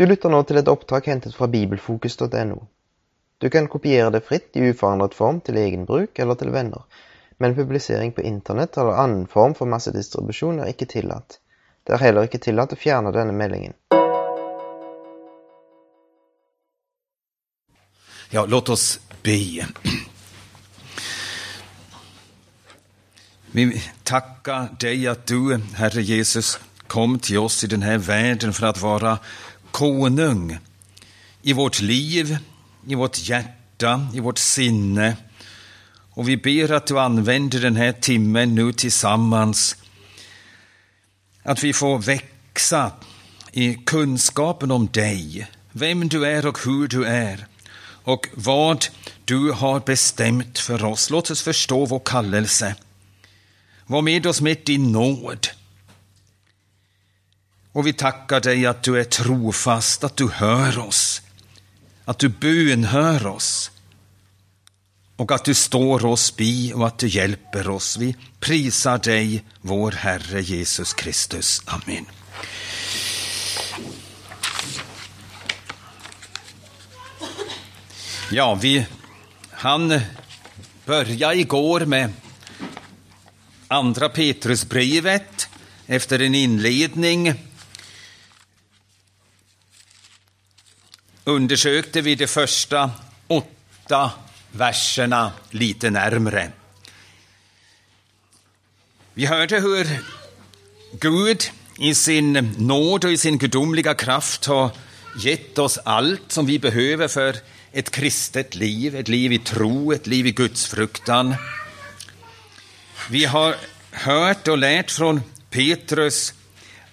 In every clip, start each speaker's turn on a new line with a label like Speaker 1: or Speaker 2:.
Speaker 1: Du lytter nå til et opptak hentet fra bibelfokus.no. Du kan kopiere det fritt i uforandret form til egen bruk eller til venner, men publisering på internett eller annen form for massedistribusjon er ikke tillatt. Det er heller ikke tillatt å fjerne denne meldingen.
Speaker 2: Ja, låt oss be. Vi tackar dig att du, Herre Jesus, kom till oss i den här världen för att vara konung i vårt liv, i vårt hjärta, i vårt sinne. Och vi ber att du använder den här timmen nu tillsammans. Att vi får växa i kunskapen om dig, vem du är och hur du är och vad du har bestämt för oss. Låt oss förstå vår kallelse. Var med oss med din nåd. Och vi tackar dig att du är trofast, att du hör oss, att du bönhör oss och att du står oss bi och att du hjälper oss. Vi prisar dig, vår Herre Jesus Kristus. Amen. Ja, vi han började igår med andra Petrusbrevet efter en inledning undersökte vi de första åtta verserna lite närmre. Vi hörde hur Gud i sin nåd och i sin gudomliga kraft har gett oss allt som vi behöver för ett kristet liv, ett liv i tro, ett liv i gudsfruktan. Vi har hört och lärt från Petrus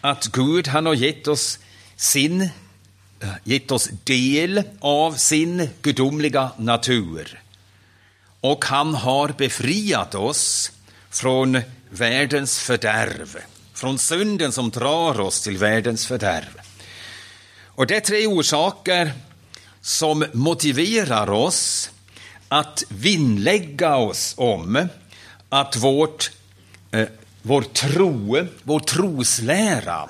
Speaker 2: att Gud han har gett oss sin Eh, gett oss del av sin gudomliga natur. Och han har befriat oss från världens fördärv, från synden som drar oss till världens fördärv. Och det är tre orsaker som motiverar oss att vinnlägga oss om att vårt, eh, vår tro, vår troslära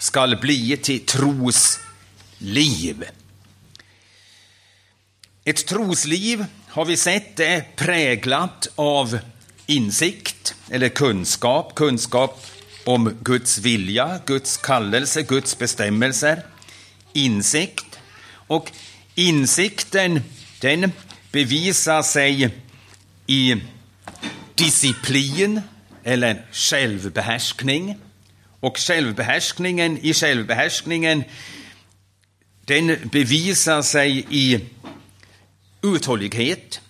Speaker 2: ska bli till Liv. Ett trosliv har vi sett är präglat av insikt eller kunskap, kunskap om Guds vilja, Guds kallelse, Guds bestämmelser, insikt och insikten den bevisar sig i disciplin eller självbehärskning. Och självbehärskningen i självbehärskningen den bevisar sig i uthållighet.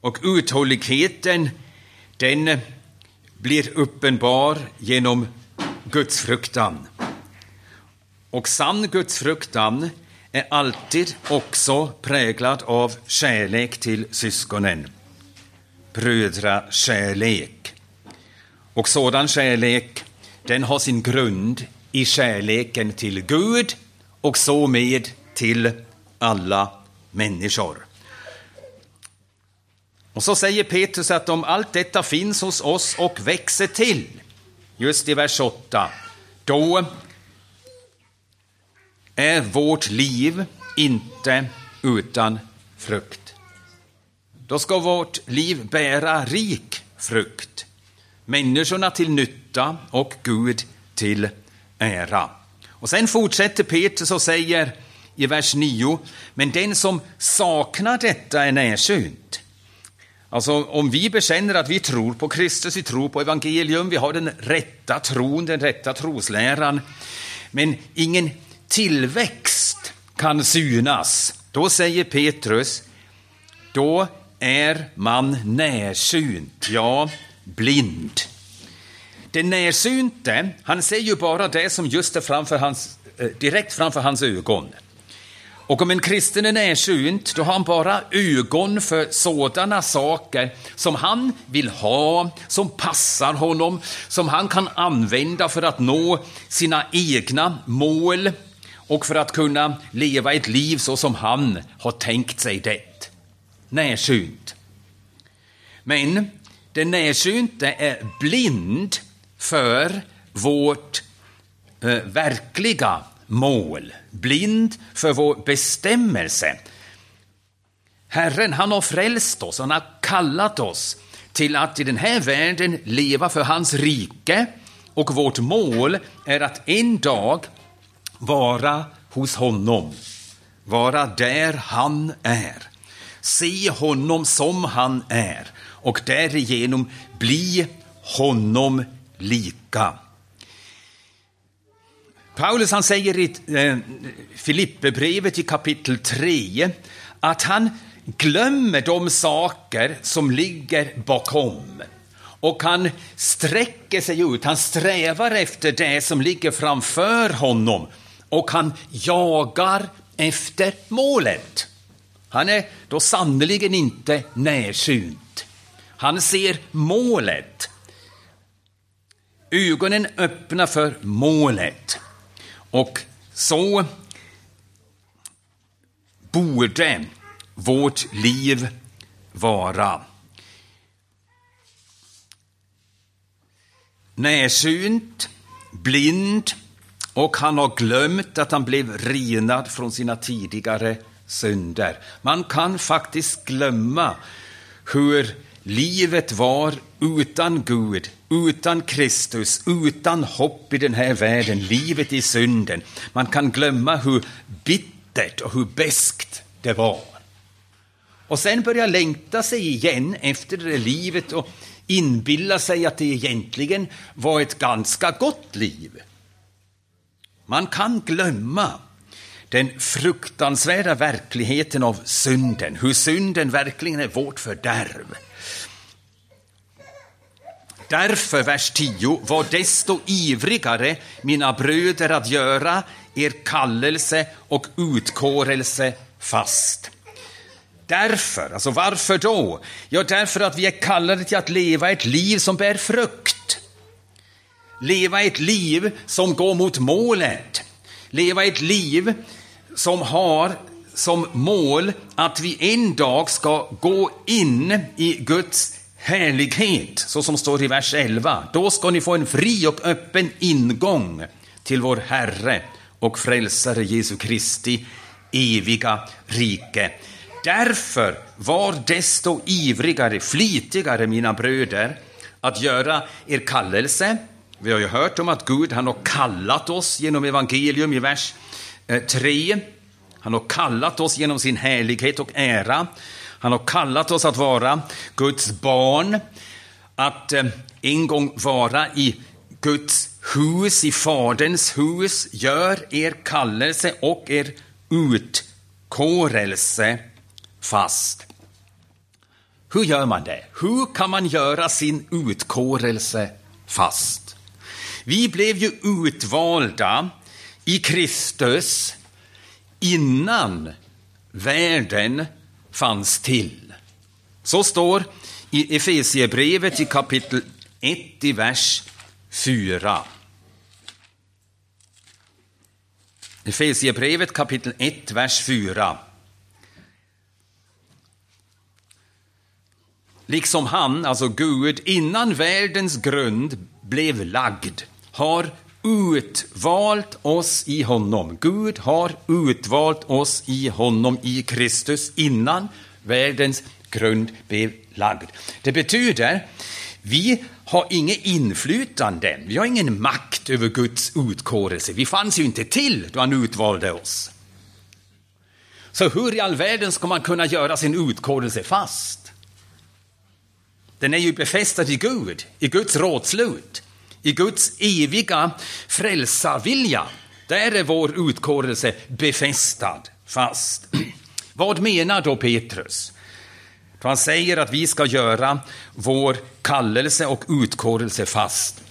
Speaker 2: Och uthålligheten den blir uppenbar genom Guds fruktan. Och sann gudsfruktan är alltid också präglad av kärlek till syskonen. Brödrakärlek. Och sådan kärlek, den har sin grund i kärleken till Gud och så med till alla människor. Och så säger Petrus att om allt detta finns hos oss och växer till, just i vers 8, då är vårt liv inte utan frukt. Då ska vårt liv bära rik frukt, människorna till nytta och Gud till ära. Och sen fortsätter Petrus och säger i vers 9, men den som saknar detta är närsynt. Alltså om vi bekänner att vi tror på Kristus, vi tror på evangelium, vi har den rätta tron, den rätta trosläran, men ingen tillväxt kan synas, då säger Petrus, då är man närsynt, ja, blind. Den närsynte, han ser ju bara det som just är framför hans, eh, direkt framför hans ögon. Och om en kristen är närsynt, då har han bara ögon för sådana saker som han vill ha, som passar honom, som han kan använda för att nå sina egna mål och för att kunna leva ett liv så som han har tänkt sig det. Närsynt. Men den närsynte är blind för vårt eh, verkliga mål, blind för vår bestämmelse. Herren, han har frälst oss, han har kallat oss till att i den här världen leva för hans rike. Och vårt mål är att en dag vara hos honom, vara där han är, se honom som han är. Och därigenom bli honom lika. Paulus han säger i eh, Filipperbrevet i kapitel 3 att han glömmer de saker som ligger bakom. Och han sträcker sig ut, han strävar efter det som ligger framför honom och han jagar efter målet. Han är då sannerligen inte närsynt. Han ser målet. Ögonen öppna för målet. Och så borde vårt liv vara. Närsynt, blind och han har glömt att han blev renad från sina tidigare synder. Man kan faktiskt glömma hur livet var utan Gud, utan Kristus, utan hopp i den här världen, livet i synden. Man kan glömma hur bittert och hur beskt det var. Och sen börja längta sig igen efter det livet och inbilla sig att det egentligen var ett ganska gott liv. Man kan glömma den fruktansvärda verkligheten av synden, hur synden verkligen är vårt fördärv. Därför, vers 10, var desto ivrigare, mina bröder, att göra er kallelse och utkårelse fast. Därför, alltså varför då? Ja, därför att vi är kallade till att leva ett liv som bär frukt. Leva ett liv som går mot målet. Leva ett liv som har som mål att vi en dag ska gå in i Guds härlighet, så som står i vers 11. Då ska ni få en fri och öppen ingång till vår Herre och Frälsare Jesu Kristi eviga rike. Därför var desto ivrigare, flitigare, mina bröder, att göra er kallelse. Vi har ju hört om att Gud han har kallat oss genom evangelium i vers eh, 3. Han har kallat oss genom sin härlighet och ära. Han har kallat oss att vara Guds barn, att eh, en gång vara i Guds hus, i Faderns hus. Gör er kallelse och er utkårelse fast. Hur gör man det? Hur kan man göra sin utkårelse fast? Vi blev ju utvalda i Kristus innan världen fanns till. Så står i Efesiebrevet i kapitel 1 i vers 4. Efesiebrevet kapitel 1, vers 4. Liksom han, alltså Gud, innan världens grund blev lagd, har utvalt oss i honom. Gud har utvalt oss i honom, i Kristus, innan världens grund blev lagd. Det betyder, vi har inget inflytande, vi har ingen makt över Guds utkårelse. Vi fanns ju inte till då han utvalde oss. Så hur i all världen ska man kunna göra sin utkårelse fast? Den är ju befästad i Gud, i Guds rådslut i Guds eviga frälsarvilja. Där är vår utkårelse befästad fast. Vad menar då Petrus? Han säger att vi ska göra vår kallelse och utkårelse fast.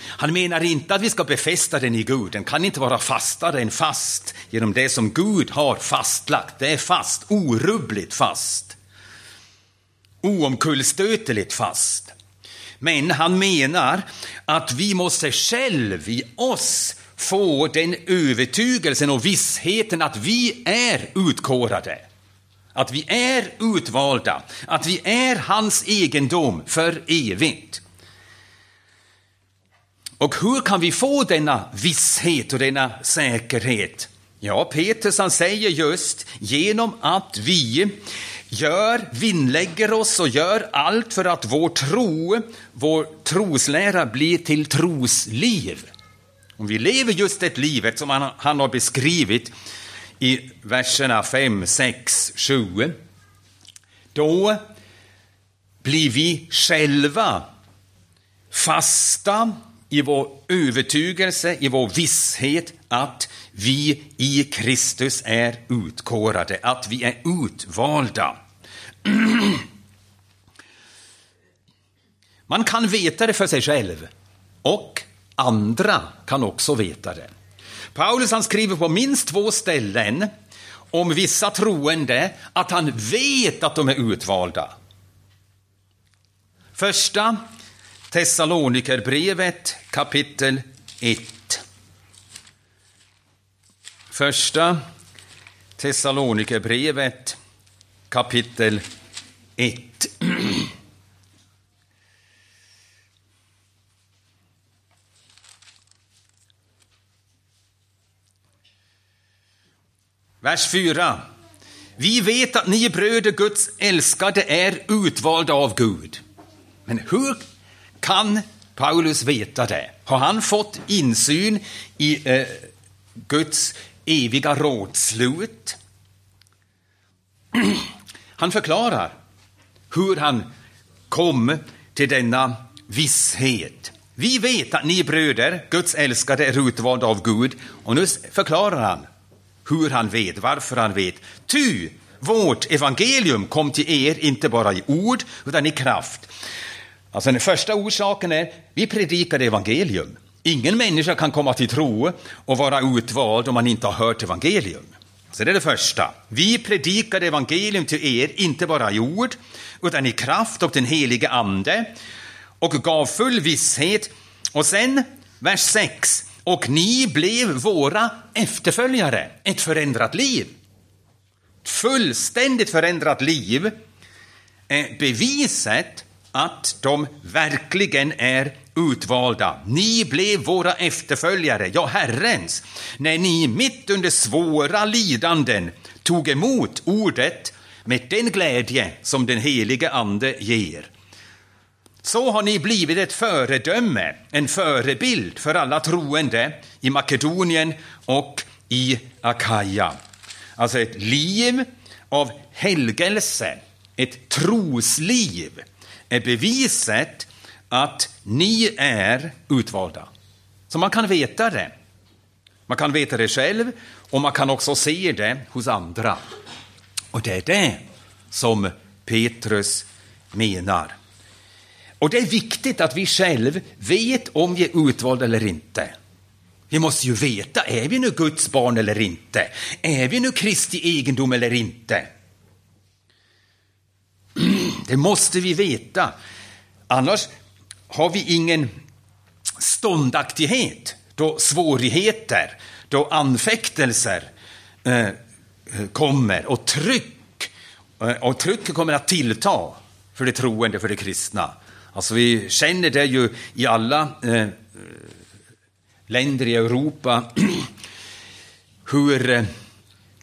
Speaker 2: Han menar inte att vi ska befästa den i Gud. Den kan inte vara fastare än fast genom det som Gud har fastlagt. Det är fast, orubbligt fast. Oomkullstöteligt fast. Men han menar att vi måste själv i oss få den övertygelsen och vissheten att vi är utkårade. Att vi är utvalda, att vi är hans egendom för evigt. Och hur kan vi få denna visshet och denna säkerhet? Ja, Petrus han säger just genom att vi gör, vinnlägger oss och gör allt för att vår tro, vår troslära blir till trosliv. Om vi lever just det livet som han, han har beskrivit i verserna 5, 6, 7, då blir vi själva fasta i vår övertygelse, i vår visshet att vi i Kristus är utkårade, att vi är utvalda. Man kan veta det för sig själv och andra kan också veta det. Paulus han skriver på minst två ställen om vissa troende att han vet att de är utvalda. Första Thessalonikerbrevet kapitel 1. Första Thessalonikerbrevet kapitel 1. Vers 4. Vi vet att ni bröder, Guds älskade, är utvalda av Gud. Men hur kan Paulus veta det? Har han fått insyn i eh, Guds eviga rådslut? Han förklarar hur han kom till denna visshet. Vi vet att ni bröder, Guds älskade, är utvalda av Gud. Och nu förklarar han hur han vet, varför han vet. Ty vårt evangelium kom till er inte bara i ord, utan i kraft. Alltså den första orsaken är, vi predikar evangelium. Ingen människa kan komma till tro och vara utvald om man inte har hört evangelium. Så det är det första. Vi predikar evangelium till er, inte bara i ord, utan i kraft och den helige Ande, och gav full visshet. Och sen, vers 6. Och ni blev våra efterföljare, ett förändrat liv. Fullständigt förändrat liv är beviset att de verkligen är utvalda. Ni blev våra efterföljare, ja, Herrens, när ni mitt under svåra lidanden tog emot ordet med den glädje som den helige Ande ger. Så har ni blivit ett föredöme, en förebild för alla troende i Makedonien och i Akaja. Alltså ett liv av helgelse, ett trosliv är beviset att ni är utvalda. Så man kan veta det. Man kan veta det själv och man kan också se det hos andra. Och det är det som Petrus menar. Och det är viktigt att vi själv vet om vi är utvalda eller inte. Vi måste ju veta, är vi nu Guds barn eller inte? Är vi nu Kristi egendom eller inte? Det måste vi veta. Annars har vi ingen ståndaktighet då svårigheter, då anfäktelser eh, kommer och tryck. Eh, och trycket kommer att tillta för det troende, för det kristna. Alltså vi känner det ju i alla eh, länder i Europa hur eh,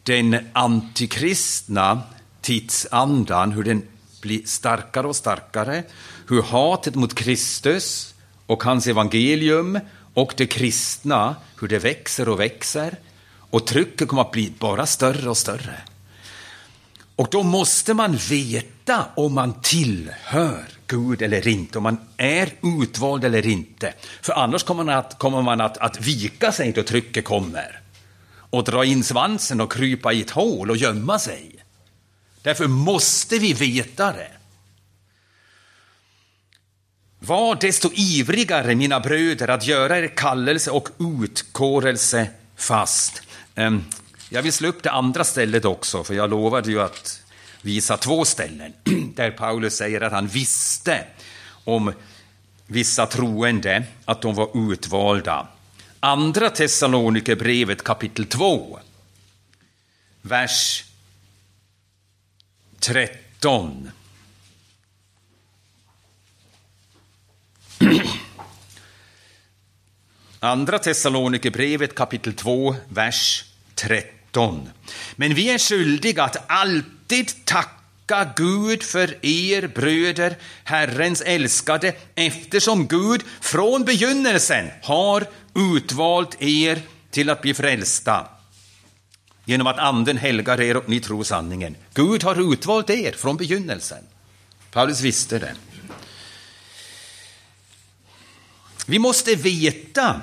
Speaker 2: den antikristna tidsandan, hur den blir starkare och starkare, hur hatet mot Kristus och hans evangelium och det kristna, hur det växer och växer och trycket kommer att bli bara större och större. Och då måste man veta om man tillhör Gud eller inte, om man är utvald eller inte. För annars kommer man att, kommer man att, att vika sig då trycket kommer och dra in svansen och krypa i ett hål och gömma sig. Därför måste vi veta det. Var desto ivrigare, mina bröder, att göra er kallelse och utkårelse fast. Ehm, jag vill slå upp det andra stället också, för jag lovade ju att visa två ställen där Paulus säger att han visste om vissa troende, att de var utvalda. Andra Thessalonikerbrevet kapitel 2, vers 13. Andra Thessalonikerbrevet kapitel 2, vers 13. Men vi är skyldiga att alltid tacka Gud för er bröder, Herrens älskade, eftersom Gud från begynnelsen har utvalt er till att bli frälsta genom att anden helgar er och ni tror sanningen. Gud har utvalt er från begynnelsen. Paulus visste det. Vi måste veta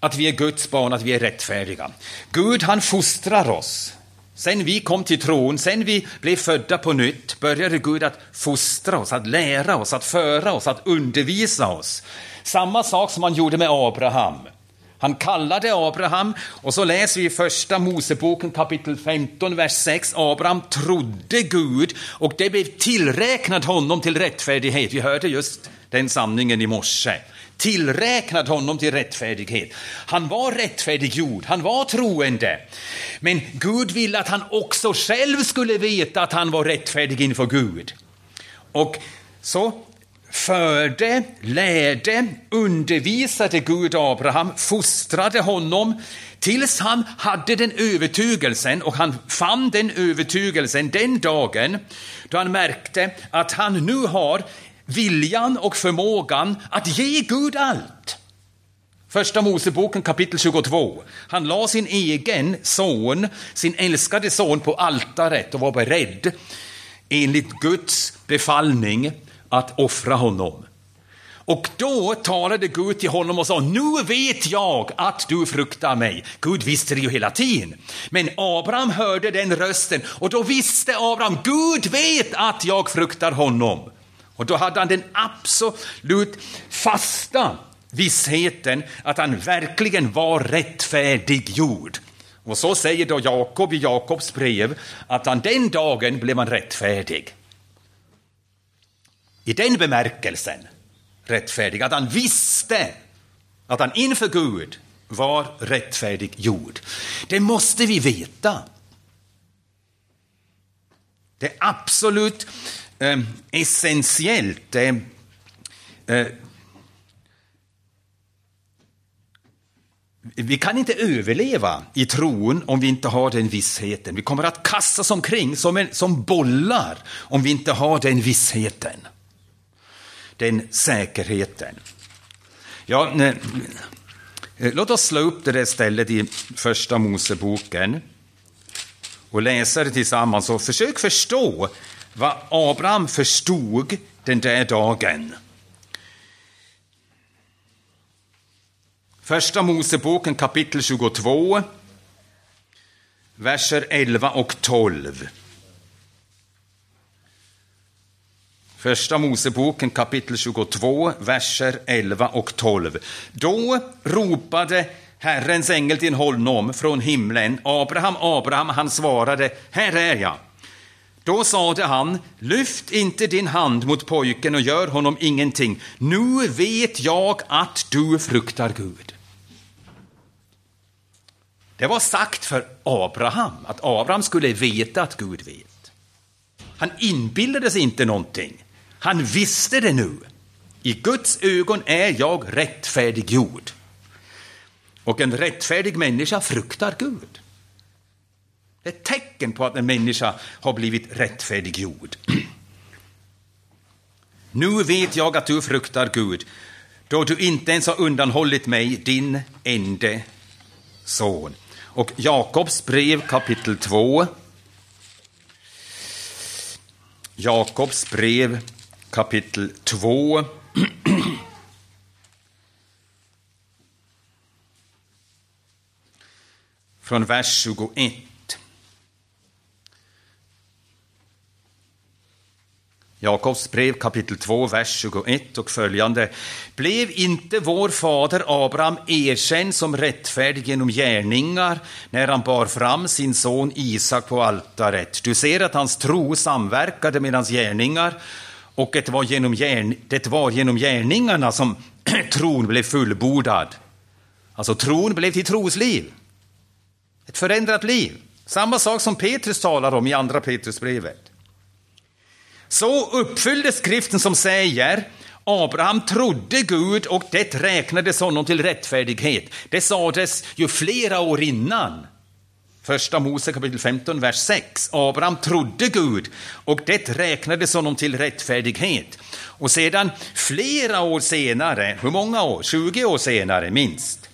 Speaker 2: att vi är Guds barn, att vi är rättfärdiga. Gud han fostrar oss. Sen vi kom till tron, sen vi blev födda på nytt, började Gud att fostra oss, att lära oss, att föra oss, att undervisa oss. Samma sak som han gjorde med Abraham. Han kallade Abraham och så läser vi i första Moseboken kapitel 15, vers 6. Abraham trodde Gud och det blev tillräknat honom till rättfärdighet. Vi hörde just den sanningen i morse. Tillräknat honom till rättfärdighet. Han var rättfärdiggjord, han var troende. Men Gud ville att han också själv skulle veta att han var rättfärdig inför Gud. Och så förde, lärde, undervisade Gud Abraham, fostrade honom tills han hade den övertygelsen och han fann den övertygelsen den dagen då han märkte att han nu har viljan och förmågan att ge Gud allt. Första Moseboken kapitel 22. Han la sin egen son, sin älskade son, på altaret och var beredd enligt Guds befallning att offra honom. Och då talade Gud till honom och sa, nu vet jag att du fruktar mig. Gud visste det ju hela tiden. Men Abraham hörde den rösten och då visste Abraham, Gud vet att jag fruktar honom. Och då hade han den absolut fasta vissheten att han verkligen var rättfärdiggjord. Och så säger då Jakob i Jakobs brev att han den dagen blev han rättfärdig. I den bemärkelsen rättfärdig, att han visste att han inför Gud var rättfärdig gjord. Det måste vi veta. Det är absolut eh, essentiellt. Eh, eh, vi kan inte överleva i tron om vi inte har den vissheten. Vi kommer att kastas omkring som, en, som bollar om vi inte har den vissheten den säkerheten. Ja, nej, låt oss slå upp det där stället i Första Moseboken och läsa det tillsammans och försök förstå vad Abraham förstod den där dagen. Första Moseboken kapitel 22, verser 11 och 12. Första Moseboken kapitel 22, verser 11 och 12. Då ropade Herrens ängel till honom från himlen. Abraham, Abraham, han svarade, här är jag. Då sade han, lyft inte din hand mot pojken och gör honom ingenting. Nu vet jag att du fruktar Gud. Det var sagt för Abraham, att Abraham skulle veta att Gud vet. Han inbillade sig inte någonting. Han visste det nu. I Guds ögon är jag rättfärdiggjord. Och en rättfärdig människa fruktar Gud. Det är ett tecken på att en människa har blivit rättfärdiggjord. Nu vet jag att du fruktar Gud, då du inte ens har undanhållit mig din ende son. Och Jakobs brev kapitel 2. Jakobs brev kapitel 2. Från vers 21. Jakobs brev kapitel 2, vers 21 och följande. Blev inte vår fader Abraham erkänd som rättfärdig genom gärningar när han bar fram sin son Isak på altaret? Du ser att hans tro samverkade med hans gärningar och det var genom, gärn, det var genom gärningarna som tron blev fullbordad. Alltså tron blev till trosliv. Ett förändrat liv. Samma sak som Petrus talar om i andra Petrusbrevet. Så uppfylldes skriften som säger Abraham trodde Gud och det räknades honom till rättfärdighet. Det sades ju flera år innan. Första Mose kapitel 15, vers 6. Abraham trodde Gud och det räknades honom till rättfärdighet. Och sedan flera år senare, hur många år? 20 år senare minst,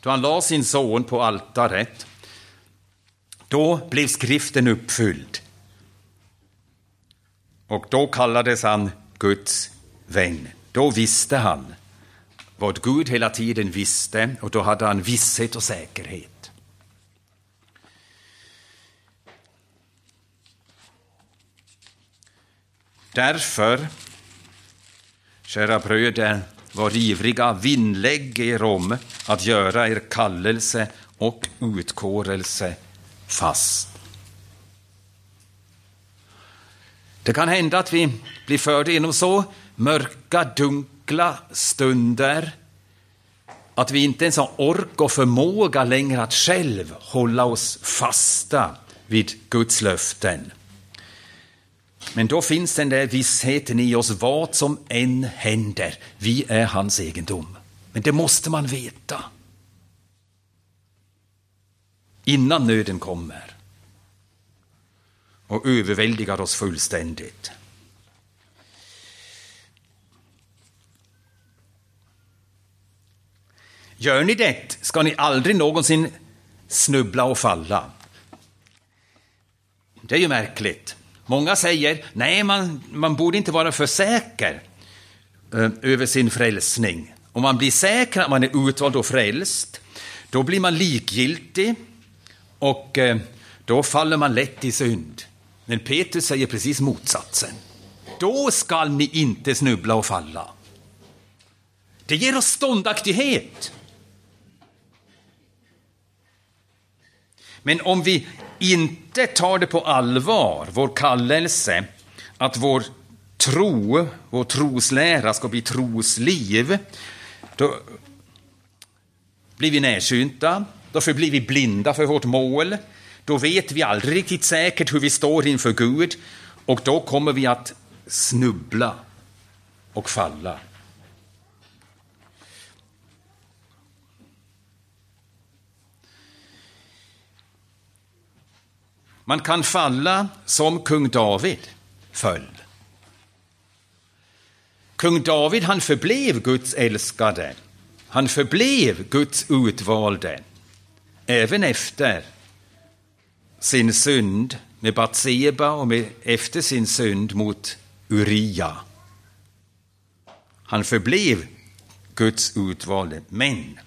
Speaker 2: då han la sin son på altaret, då blev skriften uppfylld. Och då kallades han Guds vän. Då visste han vad Gud hela tiden visste och då hade han visshet och säkerhet. Därför, kära bröder, var ivriga, vinnlägg er om att göra er kallelse och utkårelse fast. Det kan hända att vi blir förda genom så mörka, dunkla stunder att vi inte ens har ork och förmåga längre att själv hålla oss fasta vid Guds löften. Men då finns den där vissheten i oss, vad som än händer, vi är hans egendom. Men det måste man veta. Innan nöden kommer och överväldigar oss fullständigt. Gör ni det ska ni aldrig någonsin snubbla och falla. Det är ju märkligt. Många säger, nej, man, man borde inte vara för säker eh, över sin frälsning. Om man blir säker att man är utvald och frälst, då blir man likgiltig och eh, då faller man lätt i synd. Men Petrus säger precis motsatsen. Då skall ni inte snubbla och falla. Det ger oss ståndaktighet. Men om vi inte tar det på allvar, vår kallelse, att vår tro, vår troslära ska bli trosliv, då blir vi närsynta, då förblir vi blinda för vårt mål, då vet vi aldrig riktigt säkert hur vi står inför Gud och då kommer vi att snubbla och falla. Man kan falla som kung David föll. Kung David han förblev Guds älskade. Han förblev Guds utvalde även efter sin synd med Batseba och med, efter sin synd mot Uria. Han förblev Guds utvalde, men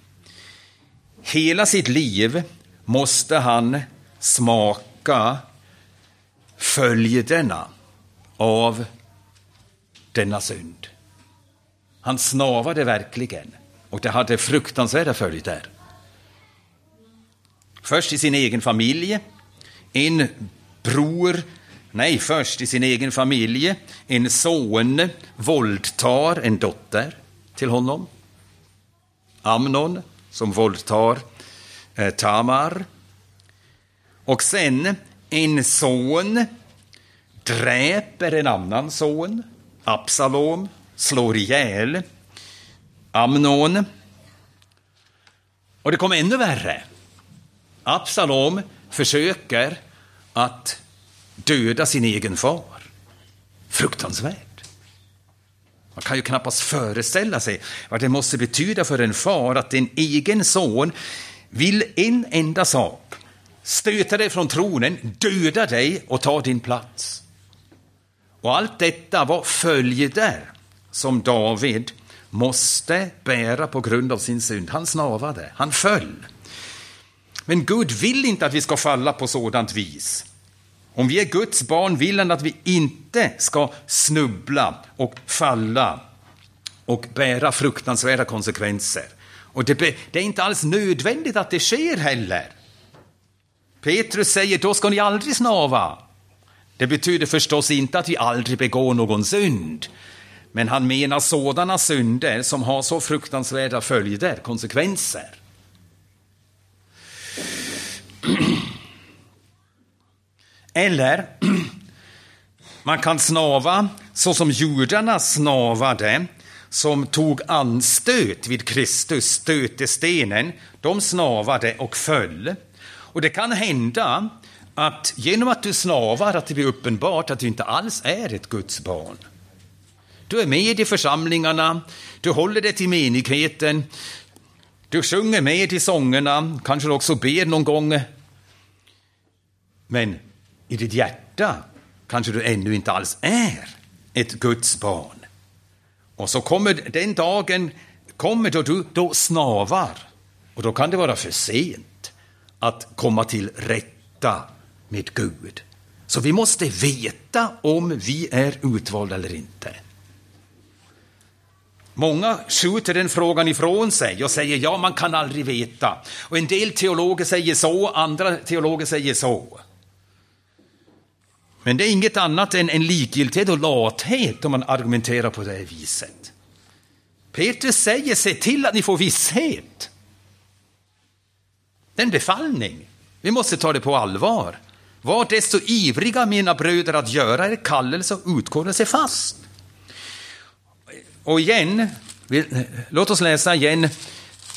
Speaker 2: hela sitt liv måste han smaka följderna av denna synd. Han snavade verkligen och det hade fruktansvärda följder. Först i sin egen familj, en bror, nej först i sin egen familj, en son våldtar en dotter till honom. Amnon som våldtar eh, Tamar. Och sen en son dräper en annan son. Absalom slår ihjäl Amnon. Och det kom ännu värre. Absalom försöker att döda sin egen far. Fruktansvärt. Man kan ju knappast föreställa sig vad det måste betyda för en far att en egen son vill en enda sak. Stöta dig från tronen, döda dig och ta din plats. Och allt detta var följder som David måste bära på grund av sin synd. Han snavade, han föll. Men Gud vill inte att vi ska falla på sådant vis. Om vi är Guds barn vill han att vi inte ska snubbla och falla och bära fruktansvärda konsekvenser. Och det, det är inte alls nödvändigt att det sker heller. Petrus säger, då ska ni aldrig snava. Det betyder förstås inte att vi aldrig begår någon synd. Men han menar sådana synder som har så fruktansvärda följder, konsekvenser. Eller Man kan snava så som judarna snavade, som tog anstöt vid Kristus, stötestenen. De snavade och föll. Och det kan hända att genom att du snavar att det blir uppenbart att du inte alls är ett Guds barn. Du är med i församlingarna, du håller dig till menigheten, du sjunger med i sångerna, kanske också ber någon gång. Men i ditt hjärta kanske du ännu inte alls är ett Guds barn. Och så kommer den dagen kommer då du då snavar och då kan det vara för sent att komma till rätta med Gud. Så vi måste veta om vi är utvalda eller inte. Många skjuter den frågan ifrån sig och säger ja, man kan aldrig veta. Och en del teologer säger så, andra teologer säger så. Men det är inget annat än en likgiltighet och lathet om man argumenterar på det här viset. Petrus säger, se till att ni får visshet. Det är en befallning. Vi måste ta det på allvar. Var desto ivriga, mina bröder, att göra er kallelse och utkårelse fast. Och igen, låt oss läsa igen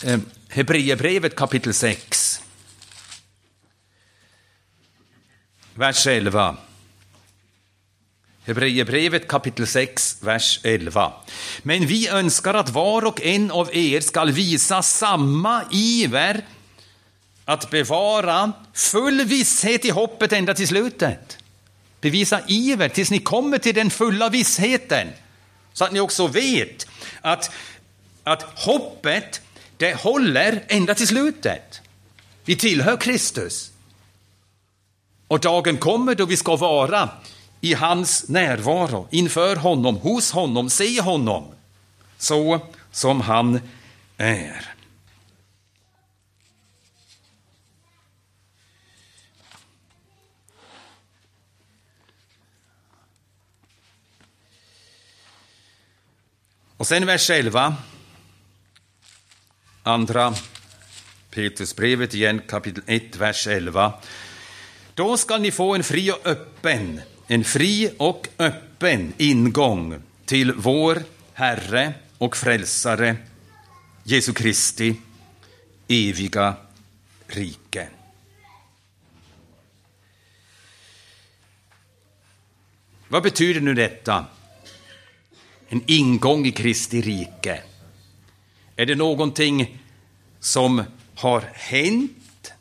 Speaker 2: eh, Hebreerbrevet kapitel 6. Vers 11. Hebreerbrevet kapitel 6, vers 11. Men vi önskar att var och en av er skall visa samma iver att bevara full visshet i hoppet ända till slutet. Bevisa iver tills ni kommer till den fulla vissheten. Så att ni också vet att, att hoppet, det håller ända till slutet. Vi tillhör Kristus. Och dagen kommer då vi ska vara i hans närvaro, inför honom, hos honom, se honom, så som han är. Och sen vers 11. Andra Petrusbrevet igen, kapitel 1, vers 11. Då skall ni få en fri och öppen, en fri och öppen ingång till vår Herre och Frälsare Jesu Kristi eviga rike. Vad betyder nu detta? en ingång i Kristi rike? Är det någonting som har hänt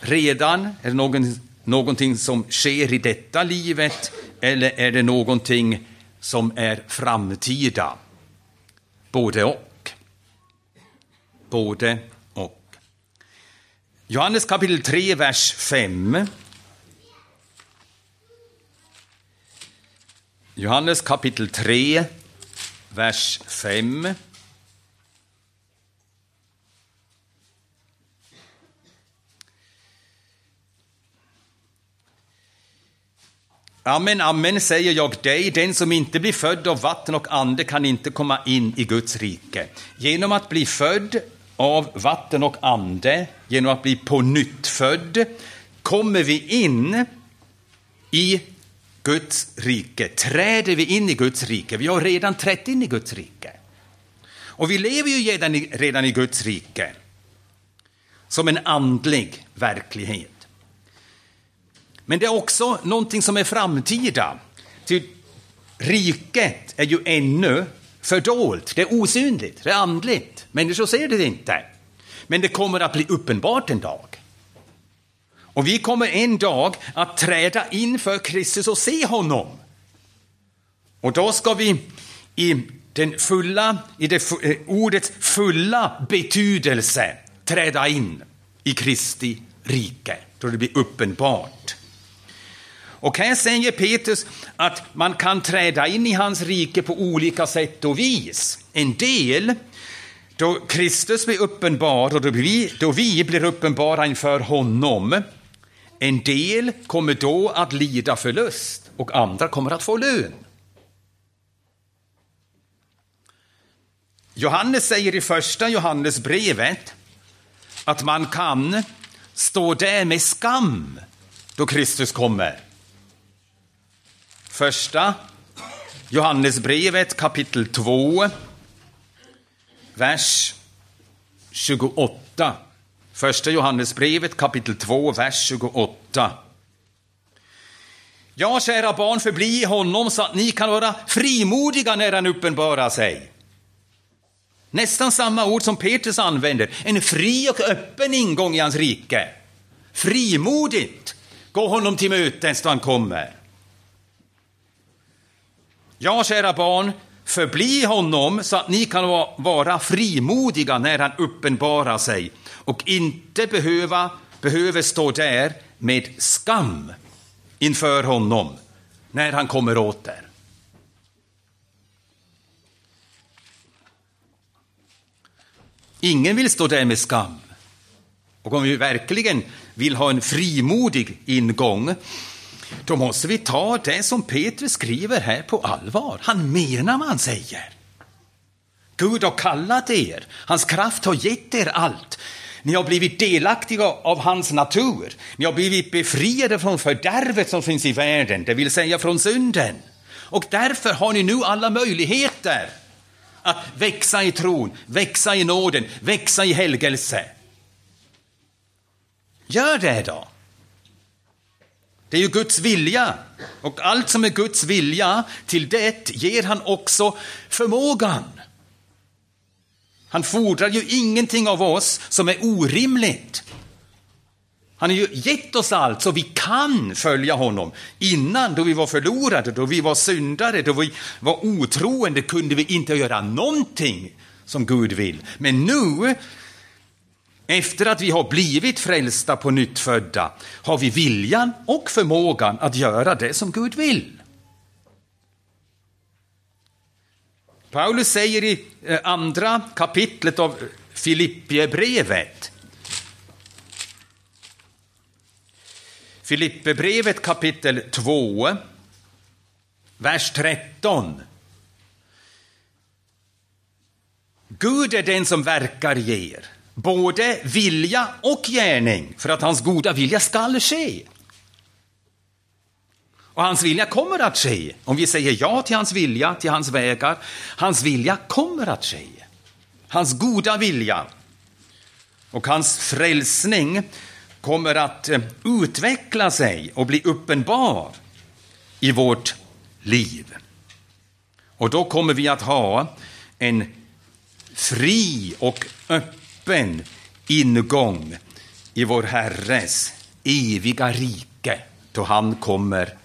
Speaker 2: redan? Är det någon, någonting som sker i detta livet? Eller är det någonting som är framtida? Både och. Både och. Johannes kapitel 3, vers 5 Johannes kapitel 3, vers 5. Amen, amen, säger jag dig, den som inte blir född av vatten och ande kan inte komma in i Guds rike. Genom att bli född av vatten och ande, genom att bli på nytt född, kommer vi in i Guds rike. Träder vi in i Guds rike? Vi har redan trätt in i Guds rike. Och vi lever ju redan i, redan i Guds rike som en andlig verklighet. Men det är också någonting som är framtida. Ty riket är ju ännu fördolt, det är osynligt, det är andligt. Människor ser det inte. Men det kommer att bli uppenbart en dag. Och vi kommer en dag att träda inför Kristus och se honom. Och då ska vi i den fulla, i det eh, ordets fulla betydelse träda in i Kristi rike, då det blir uppenbart. Och här säger Petrus att man kan träda in i hans rike på olika sätt och vis. En del då Kristus blir uppenbar och då vi, då vi blir uppenbara inför honom en del kommer då att lida förlust och andra kommer att få lön. Johannes säger i första Johannesbrevet att man kan stå där med skam då Kristus kommer. Första Johannesbrevet kapitel 2, vers 28. Första Johannesbrevet kapitel 2, vers 28. Ja, kära barn, förbli i honom så att ni kan vara frimodiga när han uppenbarar sig. Nästan samma ord som Petrus använder, en fri och öppen ingång i hans rike. Frimodigt gå honom till mötes då han kommer. Ja, kära barn, förbli honom så att ni kan vara frimodiga när han uppenbarar sig och inte behöva, behöver stå där med skam inför honom när han kommer åter. Ingen vill stå där med skam. Och om vi verkligen vill ha en frimodig ingång, då måste vi ta det som Petrus skriver här på allvar. Han menar vad han säger. Gud har kallat er, hans kraft har gett er allt. Ni har blivit delaktiga av hans natur. Ni har blivit befriade från fördärvet som finns i världen, det vill säga från synden. Och därför har ni nu alla möjligheter att växa i tron, växa i nåden, växa i helgelse. Gör det då! Det är ju Guds vilja. Och allt som är Guds vilja, till det ger han också förmågan. Han fordrar ju ingenting av oss som är orimligt. Han har ju gett oss allt så vi kan följa honom. Innan, då vi var förlorade, då vi var syndare, då vi var otroende, kunde vi inte göra någonting som Gud vill. Men nu, efter att vi har blivit frälsta på nytt födda, har vi viljan och förmågan att göra det som Gud vill. Paulus säger i eh, andra kapitlet av eh, Filippiebrevet. Filipperbrevet kapitel 2, vers 13. Gud är den som verkar ger både vilja och gärning för att hans goda vilja skall ske. Och hans vilja kommer att ske om vi säger ja till hans vilja, till hans vägar. Hans vilja kommer att ske. Hans goda vilja och hans frälsning kommer att eh, utveckla sig och bli uppenbar i vårt liv. Och då kommer vi att ha en fri och öppen öppen ingång i vår Herres eviga rike då han kommer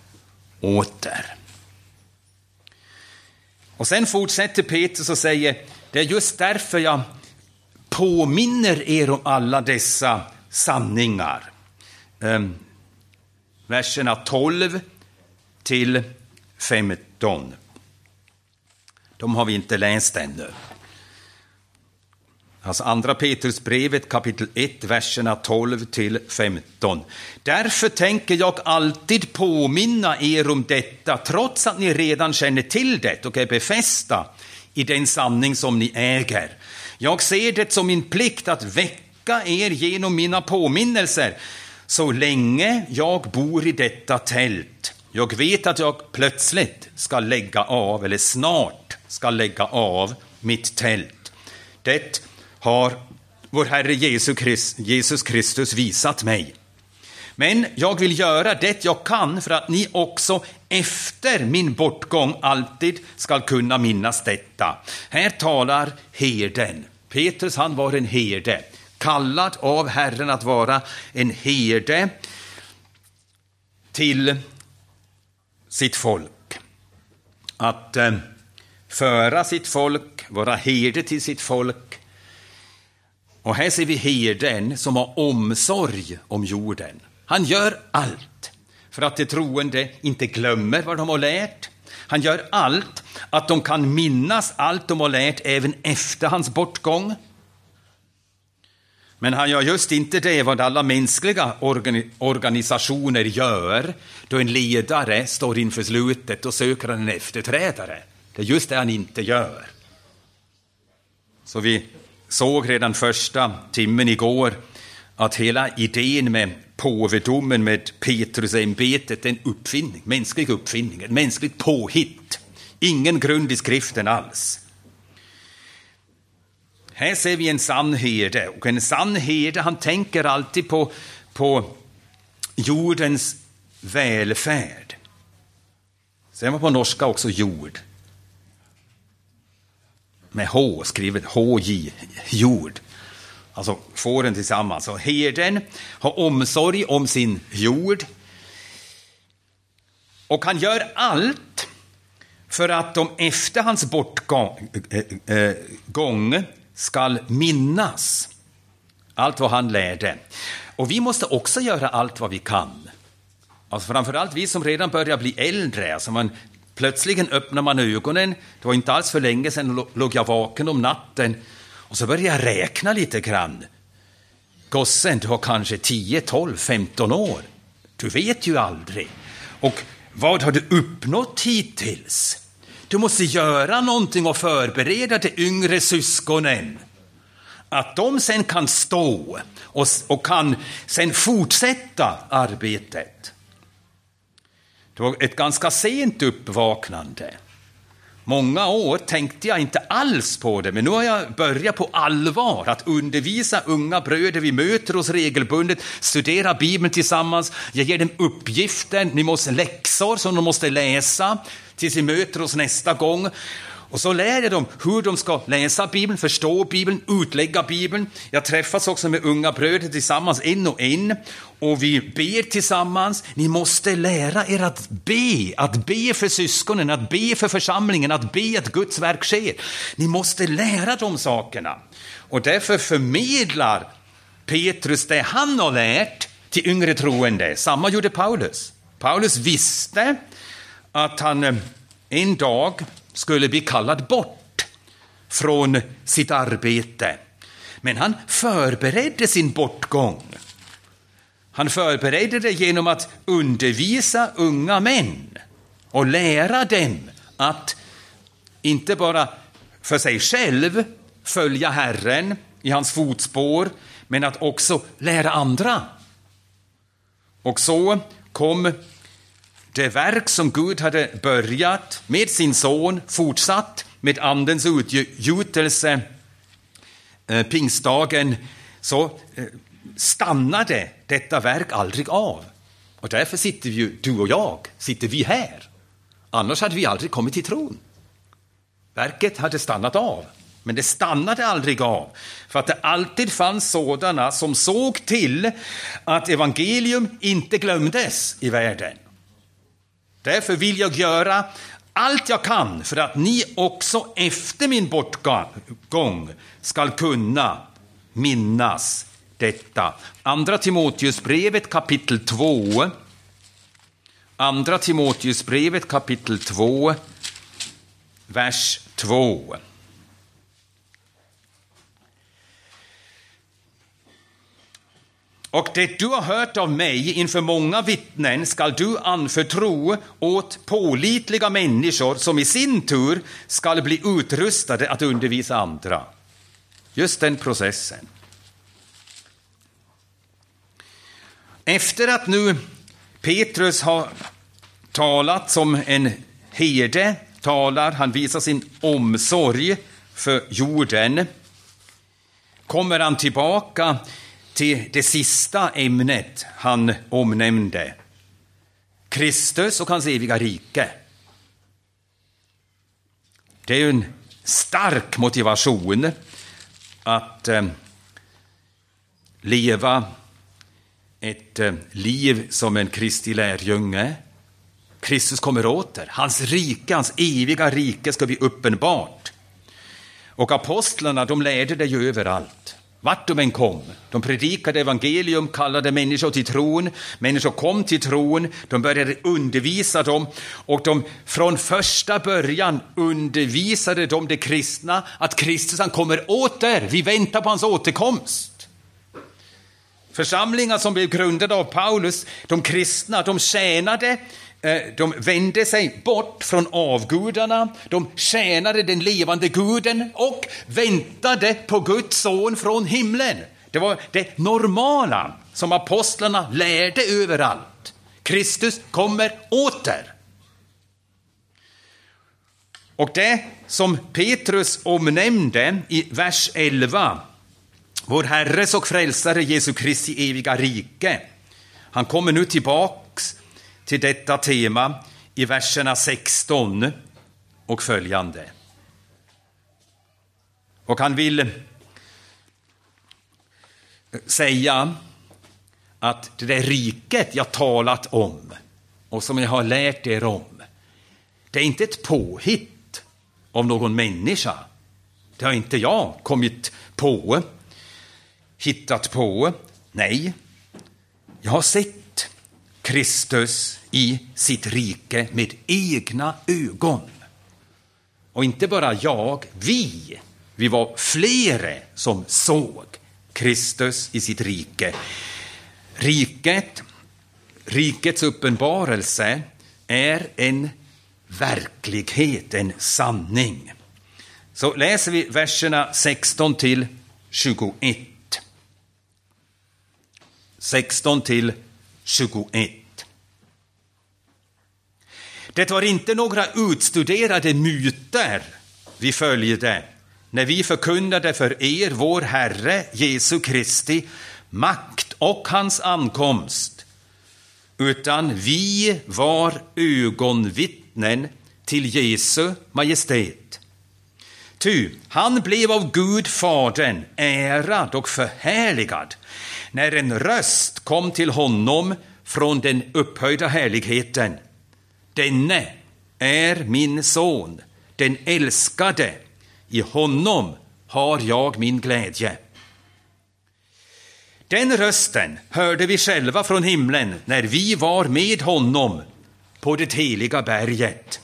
Speaker 2: åter. Och sen fortsätter Petrus och säger, det är just därför jag påminner er om alla dessa sanningar. Um, verserna 12 till 15. De har vi inte läst ännu. Alltså andra Petrusbrevet kapitel 1, verserna 12 till 15. Därför tänker jag alltid påminna er om detta, trots att ni redan känner till det och är befästa i den sanning som ni äger. Jag ser det som min plikt att väcka er genom mina påminnelser, så länge jag bor i detta tält. Jag vet att jag plötsligt ska lägga av, eller snart ska lägga av, mitt tält. Det har vår Herre Jesus Kristus visat mig. Men jag vill göra det jag kan för att ni också efter min bortgång alltid skall kunna minnas detta. Här talar herden. Petrus han var en herde, kallad av Herren att vara en herde till sitt folk. Att eh, föra sitt folk, vara herde till sitt folk och här ser vi herden som har omsorg om jorden. Han gör allt för att de troende inte glömmer vad de har lärt. Han gör allt att de kan minnas allt de har lärt även efter hans bortgång. Men han gör just inte det vad alla mänskliga organisationer gör då en ledare står inför slutet och söker en efterträdare. Det är just det han inte gör. Så vi såg redan första timmen igår att hela idén med påvedomen, med Petrusämbetet, är en uppfinning, mänsklig uppfinning, ett mänskligt påhitt. Ingen grund i skriften alls. Här ser vi en sann herde, och en sann herde han tänker alltid på, på jordens välfärd. Sen var på norska också jord. Med H skrivet H-J, jord. Alltså fåren tillsammans. Och herden har omsorg om sin jord. Och han gör allt för att de efter hans bortgång äh, äh, skall minnas allt vad han lärde. Och vi måste också göra allt vad vi kan. Alltså framförallt vi som redan börjar bli äldre. Alltså man, plötsligen öppnade man ögonen. Det var inte alls för länge sedan låg jag vaken om natten och så började jag räkna lite grann. Gossen, du har kanske 10, 12, 15 år. Du vet ju aldrig. Och vad har du uppnått hittills? Du måste göra någonting och förbereda de yngre syskonen. Att de sen kan stå och, och kan sen fortsätta arbetet. Det var ett ganska sent uppvaknande. Många år tänkte jag inte alls på det, men nu har jag börjat på allvar att undervisa unga bröder. Vi möter oss regelbundet, studerar Bibeln tillsammans. Jag ger dem uppgifter, ni måste läxor som de måste läsa tills vi möter oss nästa gång. Och så lär jag dem hur de ska läsa Bibeln, förstå Bibeln, utlägga Bibeln. Jag träffas också med unga bröder tillsammans, en och en, och vi ber tillsammans. Ni måste lära er att be, att be för syskonen, att be för församlingen, att be att Guds verk sker. Ni måste lära de sakerna. Och därför förmedlar Petrus det han har lärt till yngre troende. Samma gjorde Paulus. Paulus visste att han eh, en dag skulle bli kallad bort från sitt arbete. Men han förberedde sin bortgång. Han förberedde det genom att undervisa unga män och lära dem att inte bara för sig själv följa Herren i hans fotspår, men att också lära andra. Och så kom det verk som Gud hade börjat med sin son, fortsatt med Andens utgjutelse eh, pingstdagen, så eh, stannade detta verk aldrig av. Och därför sitter ju du och jag, sitter vi här. Annars hade vi aldrig kommit till tron. Verket hade stannat av, men det stannade aldrig av. För att det alltid fanns sådana som såg till att evangelium inte glömdes i världen. Därför vill jag göra allt jag kan för att ni också efter min bortgång skall kunna minnas detta. Andra Timoteusbrevet kapitel 2. Andra Timoteusbrevet kapitel 2, vers 2. Och det du har hört av mig inför många vittnen skall du anförtro åt pålitliga människor som i sin tur skall bli utrustade att undervisa andra. Just den processen. Efter att nu Petrus har talat som en herde, talar, han visar sin omsorg för jorden, kommer han tillbaka till det sista ämnet han omnämnde. Kristus och hans eviga rike. Det är en stark motivation att eh, leva ett eh, liv som en Kristi lärjunge. Kristus kommer åter. Hans rike, hans eviga rike ska bli uppenbart. Och apostlarna, de lärde det ju överallt. Vart de än kom. De predikade evangelium, kallade människor till tron. Människor kom till tron, de började undervisa dem och de från första början undervisade de de kristna att Kristus han kommer åter. Vi väntar på hans återkomst. Församlingar som blev grundade av Paulus, de kristna, de tjänade Eh, de vände sig bort från avgudarna, de tjänade den levande guden och väntade på Guds son från himlen. Det var det normala som apostlarna lärde överallt. Kristus kommer åter. Och det som Petrus omnämnde i vers 11, vår Herres och Frälsare Jesu Kristi eviga rike, han kommer nu tillbaka till detta tema i verserna 16 och följande. Och han vill säga att det där riket jag talat om och som jag har lärt er om, det är inte ett påhitt av någon människa. Det har inte jag kommit på, hittat på. Nej, jag har sett Kristus i sitt rike med egna ögon. Och inte bara jag, vi. Vi var flera som såg Kristus i sitt rike. Riket, rikets uppenbarelse är en verklighet, en sanning. Så läser vi verserna 16 till 21. 16 till 21. Det var inte några utstuderade myter vi följde när vi förkunnade för er vår Herre Jesu Kristi makt och hans ankomst, utan vi var ögonvittnen till Jesu Majestät. Ty han blev av Gud Fadern ärad och förhärligad när en röst kom till honom från den upphöjda härligheten. Denne är min son, den älskade. I honom har jag min glädje. Den rösten hörde vi själva från himlen när vi var med honom på det heliga berget.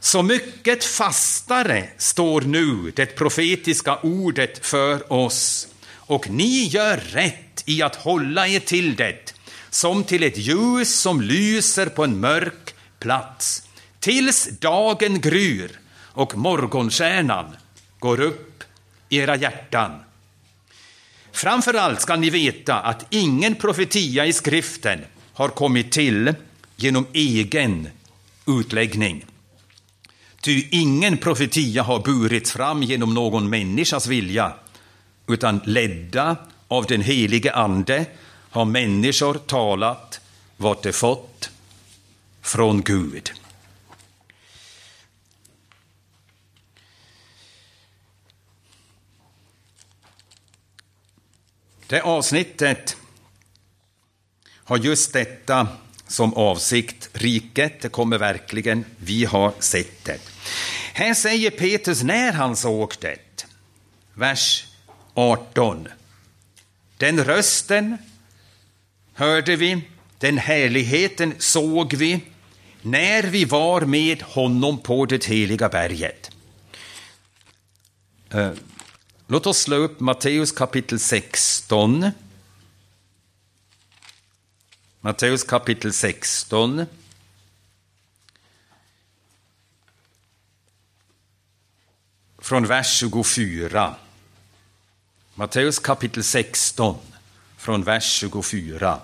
Speaker 2: Så mycket fastare står nu det profetiska ordet för oss och ni gör rätt i att hålla er till det som till ett ljus som lyser på en mörk plats tills dagen gryr och morgonstjärnan går upp i era hjärtan. Framför allt ska ni veta att ingen profetia i skriften har kommit till genom egen utläggning. Ty ingen profetia har burits fram genom någon människas vilja, utan ledda av den helige Ande har människor talat vart de fått från Gud. Det avsnittet har just detta som avsikt. Riket, det kommer verkligen, vi har sett det. Här säger Petrus när han såg det. Vers 18. Den rösten hörde vi, den härligheten såg vi när vi var med honom på det heliga berget. Eh, låt oss slå upp Matteus kapitel 16. Matteus kapitel 16. Från vers 24. Matteus kapitel 16, från vers 24.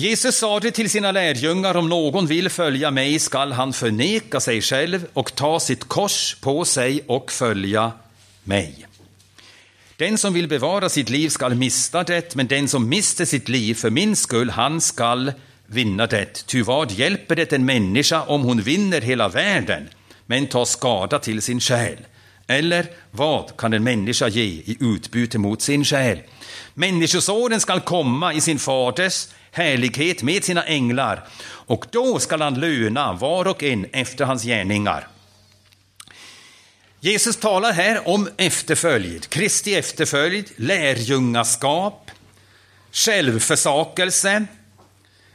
Speaker 2: Jesus sade till sina lärjungar, om någon vill följa mig skall han förneka sig själv och ta sitt kors på sig och följa mig. Den som vill bevara sitt liv skall mista det, men den som mister sitt liv för min skull, han skall vinna det. Ty vad hjälper det en människa om hon vinner hela världen, men tar skada till sin själ? Eller vad kan en människa ge i utbyte mot sin själ? Människosonen skall komma i sin faders härlighet med sina änglar och då skall han löna var och en efter hans gärningar. Jesus talar här om efterföljd, Kristi efterföljd, lärjungaskap, självförsakelse.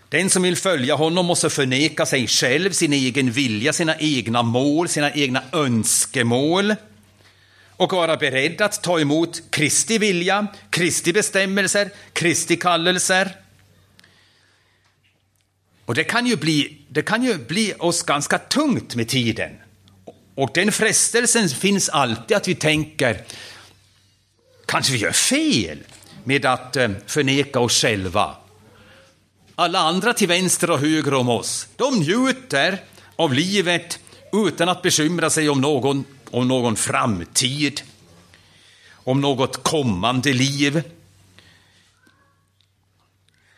Speaker 2: Den som vill följa honom måste förneka sig själv, sin egen vilja, sina egna mål, sina egna önskemål och vara beredd att ta emot Kristi vilja, Kristi bestämmelser, Kristi kallelser. Och det kan ju bli, det kan ju bli oss ganska tungt med tiden. Och den frestelsen finns alltid att vi tänker, kanske vi gör fel med att eh, förneka oss själva. Alla andra till vänster och höger om oss, de njuter av livet utan att bekymra sig om någon, om någon framtid, om något kommande liv.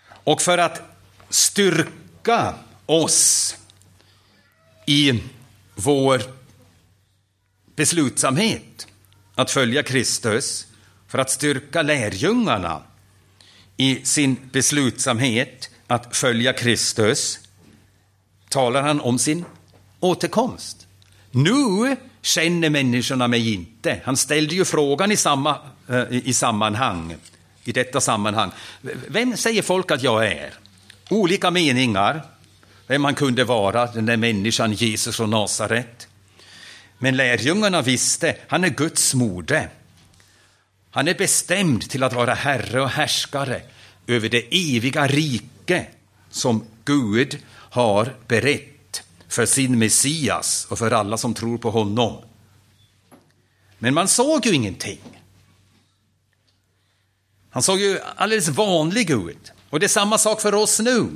Speaker 2: Och för att styrka oss i vår beslutsamhet att följa Kristus, för att styrka lärjungarna i sin beslutsamhet att följa Kristus, talar han om sin återkomst. Nu känner människorna mig inte. Han ställde ju frågan i, samma, eh, i sammanhang, i detta sammanhang. Vem säger folk att jag är? Olika meningar, vem han kunde vara, den där människan Jesus från Nasaret. Men lärjungarna visste, han är Guds mode. Han är bestämd till att vara herre och härskare över det eviga rike som Gud har berett för sin Messias och för alla som tror på honom. Men man såg ju ingenting. Han såg ju alldeles vanlig ut. Och det är samma sak för oss nu.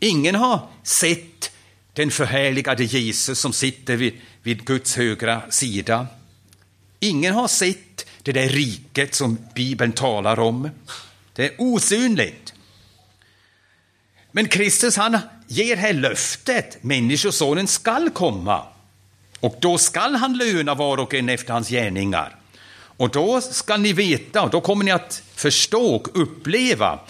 Speaker 2: Ingen har sett den förhärligade Jesus som sitter vid, vid Guds högra sida. Ingen har sett det där riket som Bibeln talar om. Det är osynligt. Men Kristus han ger här löftet, Människosonen skall komma. Och då skall han löna var och en efter hans gärningar. Och då ska ni veta, och då kommer ni att förstå och uppleva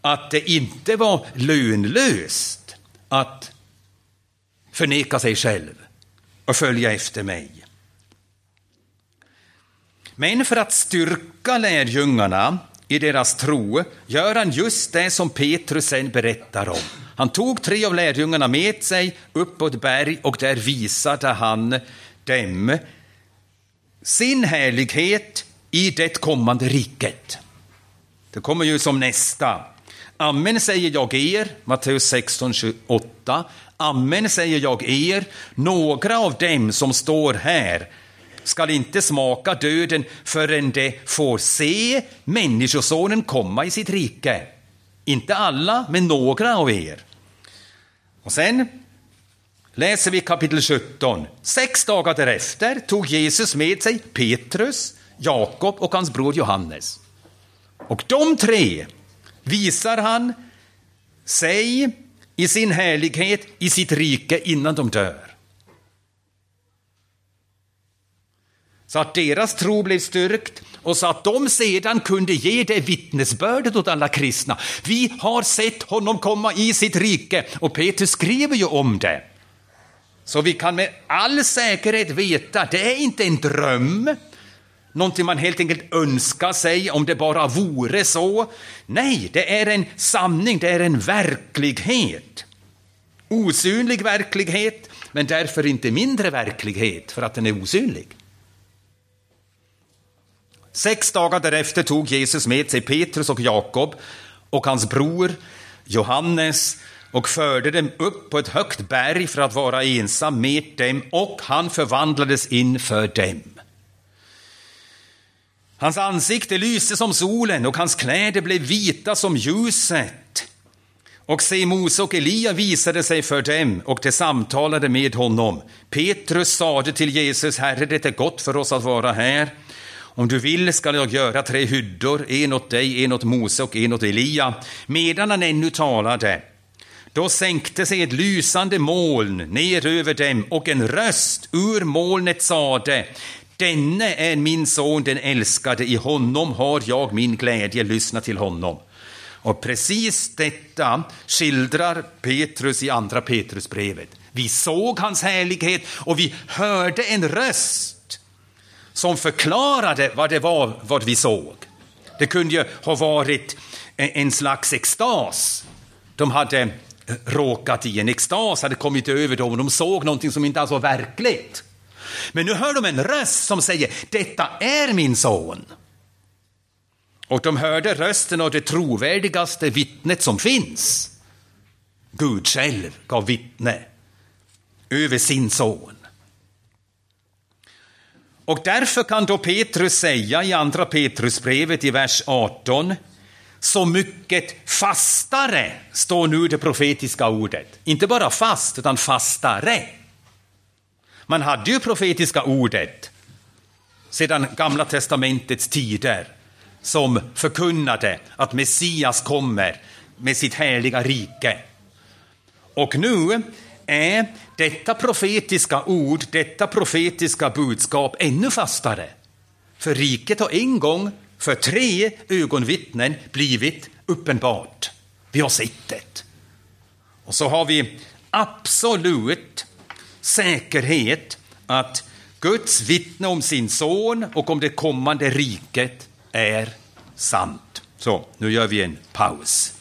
Speaker 2: att det inte var lönlöst att förneka sig själv och följa efter mig. Men för att styrka lärjungarna i deras tro gör han just det som Petrus sen berättar om. Han tog tre av lärjungarna med sig upp på ett berg och där visade han dem sin härlighet i det kommande riket. Det kommer ju som nästa. Amen säger jag er, Matteus 16, 28. Amen säger jag er, några av dem som står här skall inte smaka döden förrän de får se Människosonen komma i sitt rike. Inte alla, men några av er. Och sen läser vi kapitel 17. Sex dagar därefter tog Jesus med sig Petrus, Jakob och hans bror Johannes. Och de tre visar han sig i sin härlighet i sitt rike innan de dör. Så att deras tro blev styrkt och så att de sedan kunde ge det vittnesbördet åt alla kristna. Vi har sett honom komma i sitt rike och Petrus skriver ju om det. Så vi kan med all säkerhet veta, det är inte en dröm, någonting man helt enkelt önskar sig om det bara vore så. Nej, det är en sanning, det är en verklighet. Osynlig verklighet, men därför inte mindre verklighet för att den är osynlig. Sex dagar därefter tog Jesus med sig Petrus och Jakob och hans bror Johannes och förde dem upp på ett högt berg för att vara ensam med dem och han förvandlades inför dem. Hans ansikte lyste som solen och hans kläder blev vita som ljuset. Och se, Mose och Elia visade sig för dem och de samtalade med honom. Petrus sade till Jesus, Herre, det är gott för oss att vara här. Om du vill skall jag göra tre hyddor, en åt dig, en åt Mose och en åt Elia. Medan han ännu talade, då sänkte sig ett lysande moln ner över dem och en röst ur molnet sade, Denne är min son, den älskade, i honom har jag min glädje, lyssna till honom. Och precis detta skildrar Petrus i andra Petrusbrevet. Vi såg hans härlighet och vi hörde en röst som förklarade vad det var vad vi såg. Det kunde ju ha varit en slags extas. De hade råkat i en extas, hade kommit över dem och de såg någonting som inte alls var verkligt. Men nu hör de en röst som säger, detta är min son. Och de hörde rösten av det trovärdigaste vittnet som finns. Gud själv gav vittne över sin son. Och därför kan då Petrus säga i andra Petrusbrevet i vers 18 så mycket fastare står nu det profetiska ordet. Inte bara fast, utan fastare. Man hade ju profetiska ordet sedan Gamla testamentets tider som förkunnade att Messias kommer med sitt härliga rike. Och nu är detta profetiska ord, detta profetiska budskap ännu fastare. För riket har en gång för tre ögonvittnen blivit uppenbart. Vi har sett det. Och så har vi absolut säkerhet att Guds vittne om sin son och om det kommande riket är sant. Så, nu gör vi en paus.